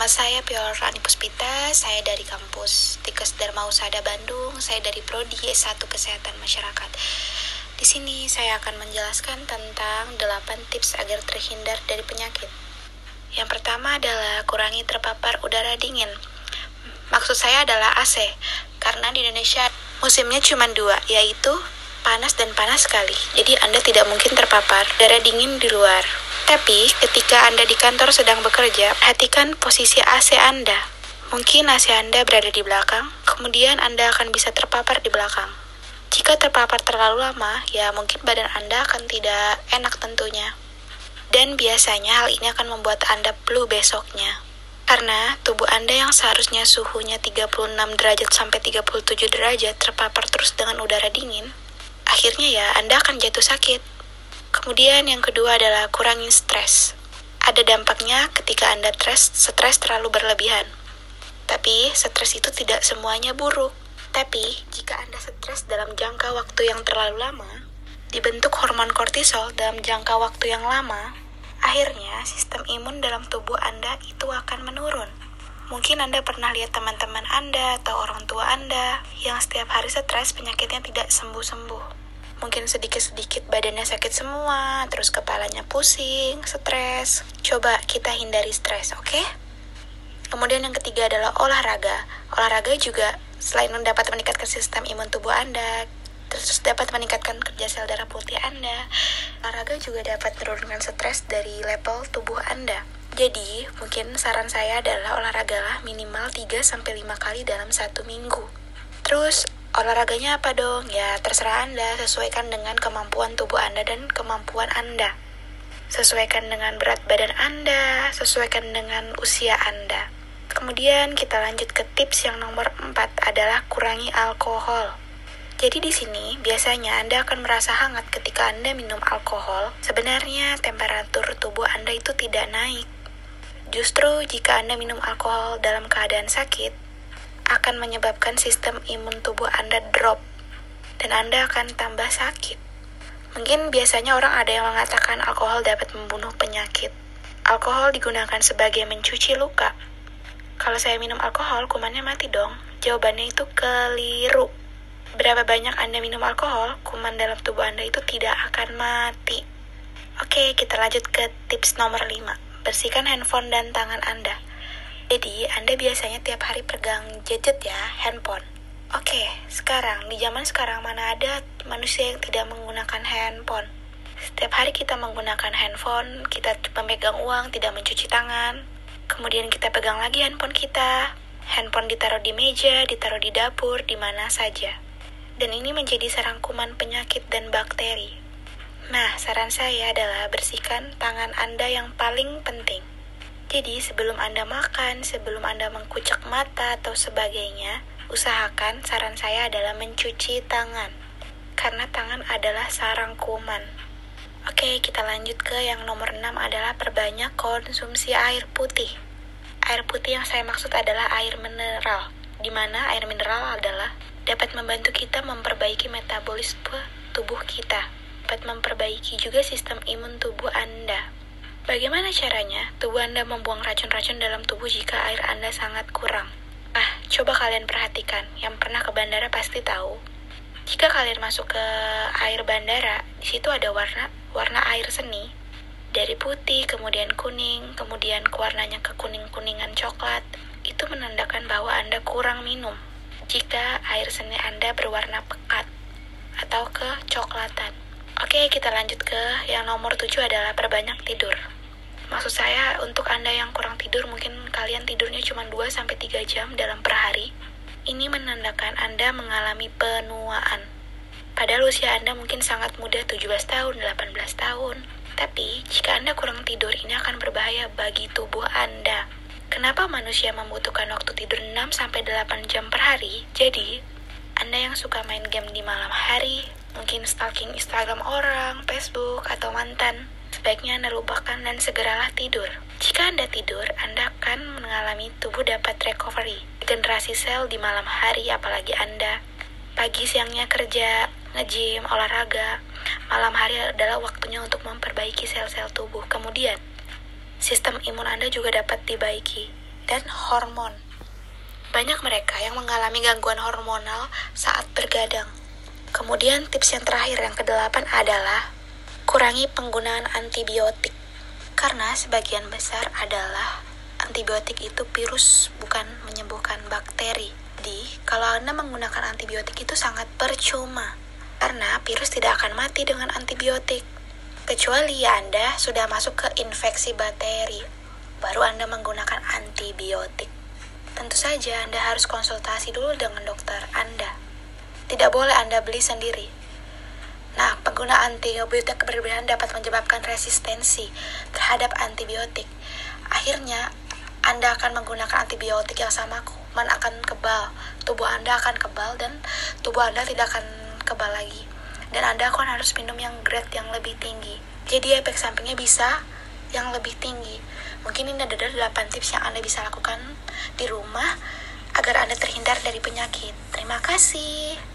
Nama saya Pior Rani Puspita, saya dari kampus Tikes Dharma Usada Bandung, saya dari Prodi S1 Kesehatan Masyarakat. Di sini saya akan menjelaskan tentang 8 tips agar terhindar dari penyakit. Yang pertama adalah kurangi terpapar udara dingin. Maksud saya adalah AC, karena di Indonesia musimnya cuma dua, yaitu panas dan panas sekali. Jadi Anda tidak mungkin terpapar udara dingin di luar. Tapi ketika Anda di kantor sedang bekerja, perhatikan posisi AC Anda. Mungkin AC Anda berada di belakang, kemudian Anda akan bisa terpapar di belakang. Jika terpapar terlalu lama, ya mungkin badan Anda akan tidak enak tentunya. Dan biasanya hal ini akan membuat Anda flu besoknya. Karena tubuh Anda yang seharusnya suhunya 36 derajat sampai 37 derajat terpapar terus dengan udara dingin, akhirnya ya Anda akan jatuh sakit. Kemudian yang kedua adalah kurangi stres. Ada dampaknya ketika Anda stres, stres terlalu berlebihan. Tapi stres itu tidak semuanya buruk. Tapi jika Anda stres dalam jangka waktu yang terlalu lama, dibentuk hormon kortisol dalam jangka waktu yang lama, akhirnya sistem imun dalam tubuh Anda itu akan menurun. Mungkin Anda pernah lihat teman-teman Anda atau orang tua Anda yang setiap hari stres penyakitnya tidak sembuh-sembuh mungkin sedikit-sedikit badannya sakit semua, terus kepalanya pusing, stres. Coba kita hindari stres, oke? Okay? Kemudian yang ketiga adalah olahraga. Olahraga juga selain dapat meningkatkan sistem imun tubuh Anda, terus dapat meningkatkan kerja sel darah putih Anda. Olahraga juga dapat menurunkan stres dari level tubuh Anda. Jadi, mungkin saran saya adalah olahragalah minimal 3-5 kali dalam satu minggu. Terus, Olahraganya apa dong? Ya, terserah Anda, sesuaikan dengan kemampuan tubuh Anda dan kemampuan Anda. Sesuaikan dengan berat badan Anda, sesuaikan dengan usia Anda. Kemudian kita lanjut ke tips yang nomor 4 adalah kurangi alkohol. Jadi di sini biasanya Anda akan merasa hangat ketika Anda minum alkohol. Sebenarnya temperatur tubuh Anda itu tidak naik. Justru jika Anda minum alkohol dalam keadaan sakit, akan menyebabkan sistem imun tubuh Anda drop dan Anda akan tambah sakit. Mungkin biasanya orang ada yang mengatakan alkohol dapat membunuh penyakit. Alkohol digunakan sebagai mencuci luka. Kalau saya minum alkohol, kumannya mati dong. Jawabannya itu keliru. Berapa banyak Anda minum alkohol, kuman dalam tubuh Anda itu tidak akan mati. Oke, kita lanjut ke tips nomor 5. Bersihkan handphone dan tangan Anda. Jadi, Anda biasanya tiap hari pegang gadget ya, handphone. Oke, sekarang, di zaman sekarang mana ada manusia yang tidak menggunakan handphone? Setiap hari kita menggunakan handphone, kita memegang uang, tidak mencuci tangan. Kemudian kita pegang lagi handphone kita. Handphone ditaruh di meja, ditaruh di dapur, di mana saja. Dan ini menjadi sarang kuman penyakit dan bakteri. Nah, saran saya adalah bersihkan tangan Anda yang paling penting. Jadi, sebelum Anda makan, sebelum Anda mengkucek mata atau sebagainya, usahakan saran saya adalah mencuci tangan. Karena tangan adalah sarang kuman. Oke, kita lanjut ke yang nomor 6 adalah perbanyak konsumsi air putih. Air putih yang saya maksud adalah air mineral, di mana air mineral adalah dapat membantu kita memperbaiki metabolisme tubuh kita, dapat memperbaiki juga sistem imun tubuh Anda. Bagaimana caranya tubuh Anda membuang racun-racun dalam tubuh jika air Anda sangat kurang? Ah, coba kalian perhatikan. Yang pernah ke bandara pasti tahu. Jika kalian masuk ke air bandara, di situ ada warna warna air seni. Dari putih, kemudian kuning, kemudian warnanya ke kuning-kuningan coklat. Itu menandakan bahwa Anda kurang minum. Jika air seni Anda berwarna pekat atau kecoklatan. Oke, kita lanjut ke yang nomor 7 adalah perbanyak tidur. Maksud saya, untuk Anda yang kurang tidur, mungkin kalian tidurnya cuma 2-3 jam dalam per hari. Ini menandakan Anda mengalami penuaan. Padahal usia Anda mungkin sangat muda, 17 tahun, 18 tahun. Tapi, jika Anda kurang tidur, ini akan berbahaya bagi tubuh Anda. Kenapa manusia membutuhkan waktu tidur 6-8 jam per hari? Jadi, Anda yang suka main game di malam hari, mungkin stalking Instagram orang, Facebook, atau mantan, sebaiknya Anda lupakan dan segeralah tidur. Jika Anda tidur, Anda akan mengalami tubuh dapat recovery, generasi sel di malam hari apalagi Anda. Pagi siangnya kerja, nge-gym, olahraga, malam hari adalah waktunya untuk memperbaiki sel-sel tubuh. Kemudian, sistem imun Anda juga dapat dibaiki dan hormon. Banyak mereka yang mengalami gangguan hormonal saat bergadang. Kemudian tips yang terakhir yang kedelapan adalah kurangi penggunaan antibiotik. Karena sebagian besar adalah antibiotik itu virus bukan menyembuhkan bakteri. Di kalau Anda menggunakan antibiotik itu sangat percuma. Karena virus tidak akan mati dengan antibiotik. Kecuali Anda sudah masuk ke infeksi bakteri, baru Anda menggunakan antibiotik. Tentu saja Anda harus konsultasi dulu dengan dokter Anda. Tidak boleh Anda beli sendiri. Nah, penggunaan antibiotik berlebihan dapat menyebabkan resistensi terhadap antibiotik. Akhirnya, Anda akan menggunakan antibiotik yang sama kuman akan kebal. Tubuh Anda akan kebal dan tubuh Anda tidak akan kebal lagi. Dan Anda akan harus minum yang grade yang lebih tinggi. Jadi efek sampingnya bisa yang lebih tinggi. Mungkin ini adalah 8 tips yang Anda bisa lakukan di rumah agar Anda terhindar dari penyakit. Terima kasih.